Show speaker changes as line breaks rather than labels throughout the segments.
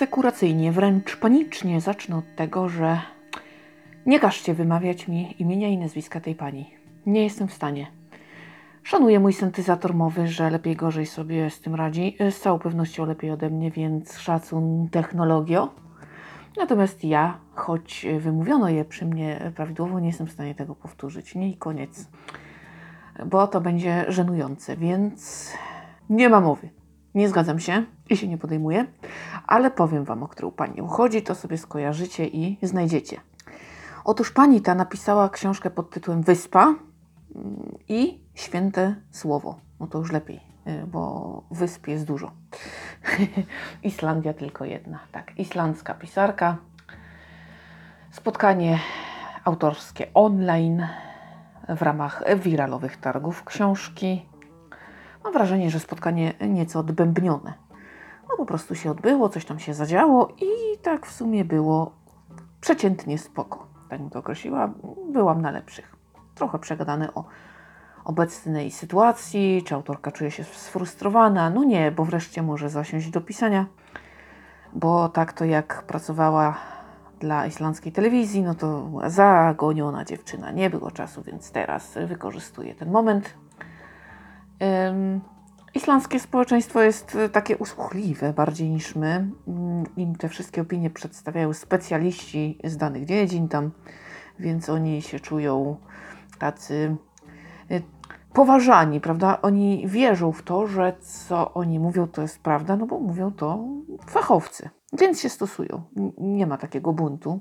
asekuracyjnie, wręcz panicznie zacznę od tego, że nie każcie wymawiać mi imienia i nazwiska tej pani. Nie jestem w stanie. Szanuję mój syntezator mowy, że lepiej gorzej sobie z tym radzi. Z całą pewnością lepiej ode mnie, więc szacun technologio. Natomiast ja, choć wymówiono je przy mnie prawidłowo, nie jestem w stanie tego powtórzyć. Nie i koniec. Bo to będzie żenujące, więc nie ma mowy. Nie zgadzam się i się nie podejmuję, ale powiem Wam, o którą pani uchodzi, to sobie skojarzycie i znajdziecie. Otóż pani ta napisała książkę pod tytułem Wyspa mm, i Święte Słowo. No to już lepiej, y, bo wysp jest dużo. Islandia tylko jedna. Tak, islandzka pisarka. Spotkanie autorskie online w ramach wiralowych targów książki. Mam wrażenie, że spotkanie nieco odbębnione. No po prostu się odbyło, coś tam się zadziało i tak w sumie było przeciętnie spoko. Tak bym to określiła. Byłam na lepszych. Trochę przegadane o obecnej sytuacji, czy autorka czuje się sfrustrowana. No nie, bo wreszcie może zasiąść do pisania. Bo tak to jak pracowała dla islandzkiej telewizji, no to zagoniona dziewczyna. Nie było czasu, więc teraz wykorzystuje ten moment. Islandzkie społeczeństwo jest takie usłuchliwe bardziej niż my. Im te wszystkie opinie przedstawiają specjaliści z danych dziedzin tam, więc oni się czują tacy y, poważani, prawda? Oni wierzą w to, że co oni mówią to jest prawda, no bo mówią to fachowcy, więc się stosują. Nie ma takiego buntu.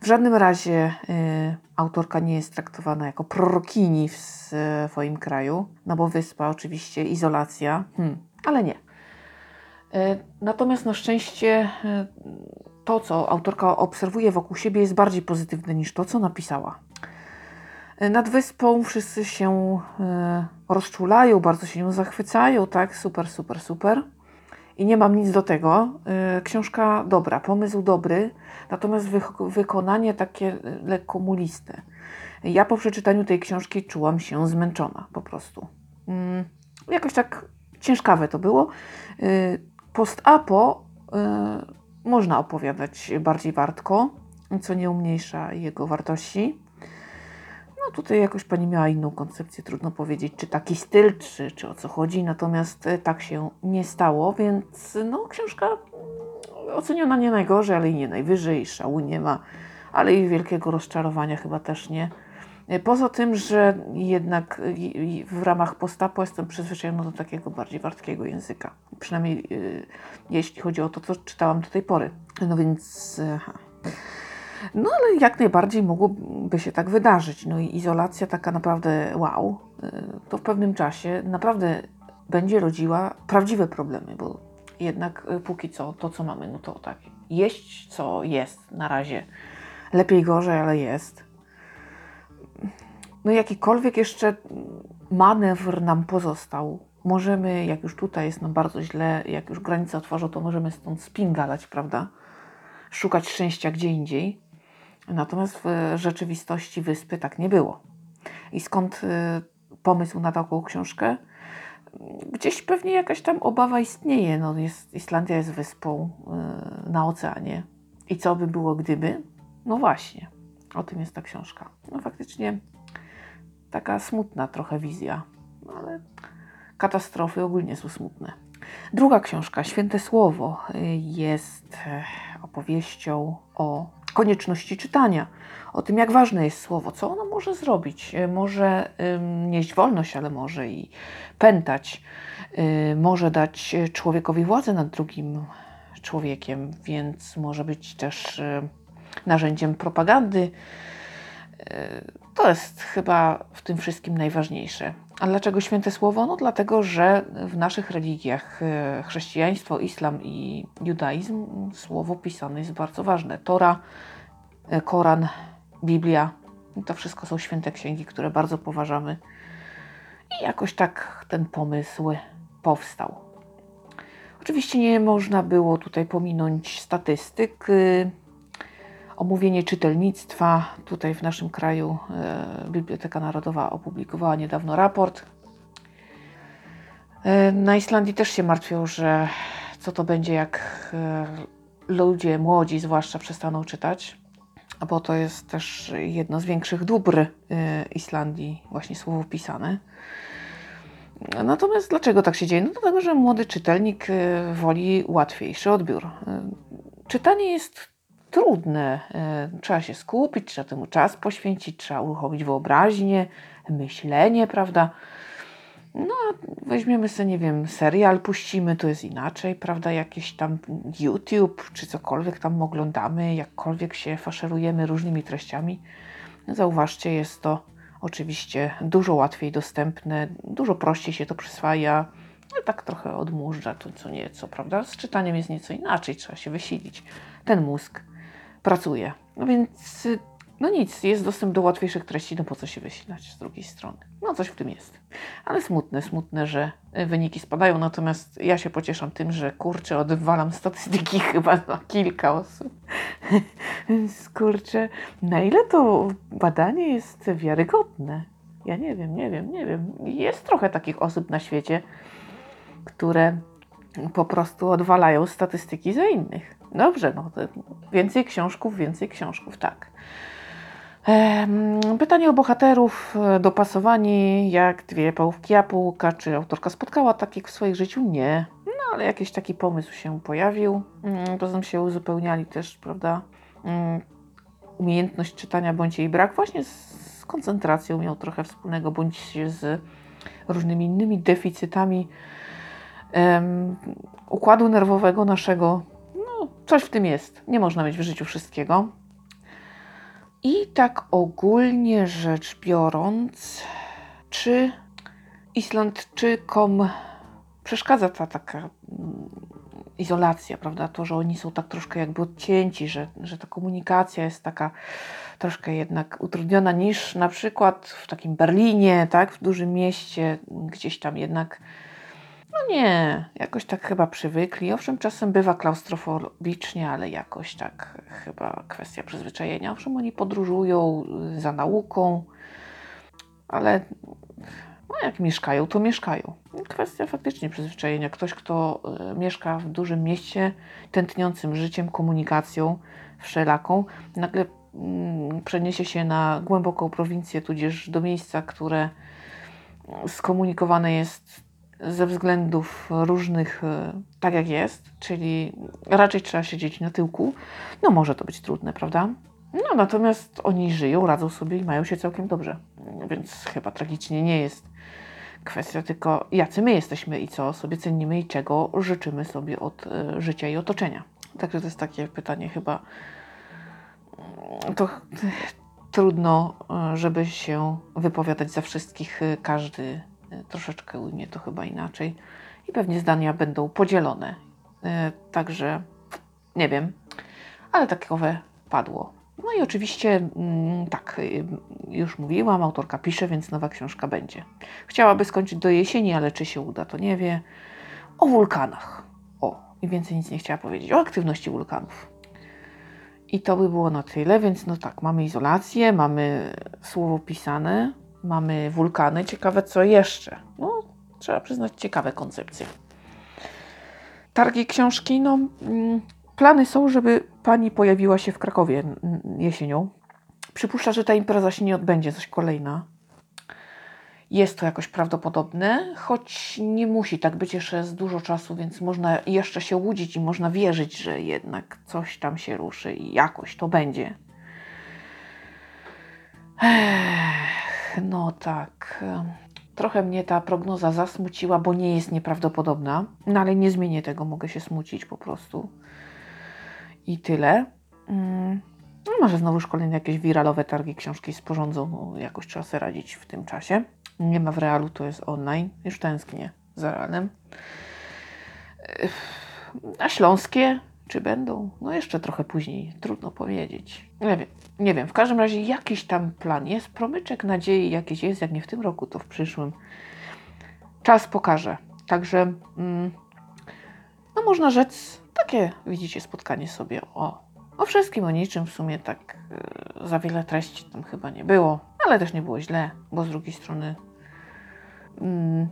W żadnym razie y, autorka nie jest traktowana jako prorokini w swoim kraju, no bo wyspa oczywiście, izolacja, hmm, ale nie. Y, natomiast na szczęście y, to, co autorka obserwuje wokół siebie, jest bardziej pozytywne niż to, co napisała. Nad wyspą wszyscy się rozczulają, bardzo się nią zachwycają, tak, super, super, super. I nie mam nic do tego. Książka dobra, pomysł dobry, natomiast wy wykonanie takie lekko muliste. Ja po przeczytaniu tej książki czułam się zmęczona po prostu. Mm, jakoś tak ciężkawe to było. Post-apo można opowiadać bardziej wartko, co nie umniejsza jego wartości. No tutaj jakoś pani miała inną koncepcję, trudno powiedzieć, czy taki styl, czy, czy o co chodzi, natomiast e, tak się nie stało, więc no książka oceniona nie najgorzej, ale i nie najwyżej, szału nie ma, ale i wielkiego rozczarowania chyba też nie. E, poza tym, że jednak w ramach postapu jestem przyzwyczajona do takiego bardziej wartkiego języka. Przynajmniej e, jeśli chodzi o to, co czytałam do tej pory. No więc... No ale jak najbardziej mogłoby się tak wydarzyć. No i izolacja taka naprawdę wow, y, to w pewnym czasie naprawdę będzie rodziła prawdziwe problemy, bo jednak y, póki co to, co mamy, no to tak, jeść co jest na razie. Lepiej, gorzej, ale jest. No jakikolwiek jeszcze manewr nam pozostał. Możemy, jak już tutaj jest nam bardzo źle, jak już granica otworzą, to możemy stąd spingalać, prawda? Szukać szczęścia gdzie indziej. Natomiast w rzeczywistości wyspy tak nie było. I skąd y, pomysł na taką książkę? Gdzieś pewnie jakaś tam obawa istnieje. No jest, Islandia jest wyspą y, na oceanie. I co by było gdyby? No właśnie, o tym jest ta książka. No faktycznie taka smutna trochę wizja, ale katastrofy ogólnie są smutne. Druga książka, Święte Słowo, y, jest opowieścią o konieczności czytania, o tym, jak ważne jest słowo, co ono może zrobić. E, może nieść wolność, ale może i pętać, yy, może dać człowiekowi władzę nad drugim człowiekiem, więc może być też narzędziem propagandy. To jest chyba w tym wszystkim najważniejsze. A dlaczego święte słowo? No dlatego, że w naszych religiach e, chrześcijaństwo, islam i judaizm słowo pisane jest bardzo ważne. Tora, e, Koran, Biblia to wszystko są święte księgi, które bardzo poważamy. I jakoś tak ten pomysł powstał. Oczywiście nie można było tutaj pominąć statystyk omówienie czytelnictwa. Tutaj w naszym kraju e, Biblioteka Narodowa opublikowała niedawno raport. E, na Islandii też się martwią, że co to będzie, jak e, ludzie młodzi zwłaszcza przestaną czytać, bo to jest też jedno z większych dóbr Islandii, właśnie słowo pisane. Natomiast dlaczego tak się dzieje? No dlatego, że młody czytelnik woli łatwiejszy odbiór. Czytanie jest trudne. E, Trzeba się skupić, trzeba temu czas poświęcić, trzeba uruchomić wyobraźnię, myślenie, prawda? No, a weźmiemy sobie, nie wiem, serial, puścimy, to jest inaczej, prawda? Jakiś tam YouTube czy cokolwiek tam oglądamy, jakkolwiek się faszerujemy różnymi treściami. Zauważcie, jest to oczywiście dużo łatwiej dostępne, dużo prościej się to przyswaja. No, tak trochę odmurza to co nieco, prawda? Z czytaniem jest nieco inaczej, trzeba się wysilić. Ten mózg pracuje. No więc, no nic, jest dostęp do łatwiejszych treści, no po co się wysilać z drugiej strony? No coś w tym jest. Ale smutne, smutne, że y, wyniki spadają, natomiast ja się pocieszam tym, że kurczę, odwalam statystyki chyba na kilka osób. Więc kurczę, na ile to badanie jest wiarygodne? Ja nie wiem, nie wiem, nie wiem. Jest trochę takich osób na świecie, które po prostu odwalają statystyki za innych. Dobrze, no więcej książków, więcej książków, tak. Pytanie o bohaterów, dopasowani jak dwie pałówki jabłka. Czy autorka spotkała takich w swoim życiu? Nie. No ale jakiś taki pomysł się pojawił. Mm, Poza tym się uzupełniali też, prawda, mm, umiejętność czytania bądź jej brak właśnie z koncentracją miał trochę wspólnego, bądź z różnymi innymi deficytami em, układu nerwowego naszego. No, coś w tym jest. Nie można mieć w życiu wszystkiego. I tak ogólnie rzecz biorąc, czy Islandczykom przeszkadza ta taka mm, izolacja, prawda? To, że oni są tak troszkę jakby odcięci, że, że ta komunikacja jest taka troszkę jednak utrudniona niż na przykład w takim Berlinie, tak? W dużym mieście, gdzieś tam jednak no nie, jakoś tak chyba przywykli. Owszem, czasem bywa klaustrofobicznie, ale jakoś tak chyba kwestia przyzwyczajenia. Owszem, oni podróżują y, za nauką, ale no jak mieszkają, to mieszkają. Kwestia faktycznie przyzwyczajenia. Ktoś, kto y, mieszka w dużym mieście, tętniącym życiem, komunikacją wszelaką, nagle mm, przeniesie się na głęboką prowincję, tudzież do miejsca, które skomunikowane jest ze względów różnych, e, tak jak jest, czyli raczej trzeba siedzieć na tyłku. No może to być trudne, prawda? No natomiast oni żyją, radzą sobie i mają się całkiem dobrze. Więc chyba tragicznie nie jest kwestia tylko jacy my jesteśmy i co sobie cenimy i czego życzymy sobie od e, życia i otoczenia. Także to jest takie pytanie chyba to trudno, e, żeby się wypowiadać za wszystkich. Każdy troszeczkę ujmie to chyba inaczej i pewnie zdania będą podzielone. E, Także nie wiem, ale takowe padło. No i oczywiście, mm, tak, y, już mówiłam, autorka pisze, więc nowa książka będzie. Chciałaby skończyć do jesieni, ale czy się uda, to nie wie. O wulkanach. O, i więcej nic nie chciała powiedzieć. O aktywności wulkanów. I to by było na tyle, więc no tak, mamy izolację, mamy słowo pisane, mamy wulkany. Ciekawe co jeszcze. No, trzeba przyznać, ciekawe koncepcje. Targi książki, no, mm, plany są, żeby pani pojawiła się w Krakowie jesienią. Przypuszcza, że ta impreza się nie odbędzie, coś kolejna. Jest to jakoś prawdopodobne, choć nie musi tak być, jeszcze jest dużo czasu, więc można jeszcze się łudzić i można wierzyć, że jednak coś tam się ruszy i jakoś to będzie. No tak. Trochę mnie ta prognoza zasmuciła, bo nie jest nieprawdopodobna, no ale nie zmienię tego, mogę się smucić po prostu. I tyle. Mm. No, może znowuż kolejne jakieś wiralowe targi książki sporządzą, no, jakoś trzeba sobie radzić w tym czasie. Nie ma w realu, to jest online. Już tęsknię za realem. A śląskie? Czy będą? No jeszcze trochę później, trudno powiedzieć. Nie wiem, nie wiem. W każdym razie jakiś tam plan jest, promyczek nadziei jakiś jest, jak nie w tym roku, to w przyszłym. Czas pokaże. Także, mm, no można rzec, takie, widzicie, spotkanie sobie o, o wszystkim, o niczym. W sumie tak e, za wiele treści tam chyba nie było, ale też nie było źle, bo z drugiej strony mm,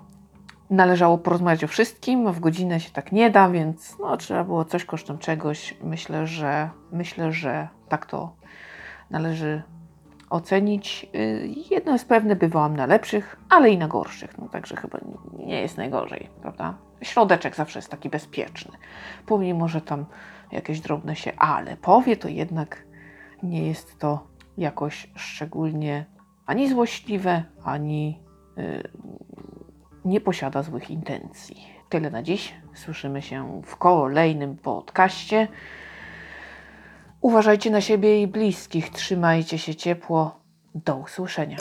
należało porozmawiać o wszystkim. W godzinę się tak nie da, więc no, trzeba było coś kosztem czegoś. Myślę, że myślę, że tak to należy ocenić. Y, Jedno jest pewne, bywałam na lepszych, ale i na gorszych. No także chyba nie jest najgorzej, prawda? Środeczek zawsze jest taki bezpieczny. Pomimo, że tam jakieś drobne się ale powie, to jednak nie jest to jakoś szczególnie ani złośliwe, ani y, nie posiada złych intencji. Tyle na dziś. Słyszymy się w kolejnym podcaście. Uważajcie na siebie i bliskich, trzymajcie się ciepło. Do usłyszenia.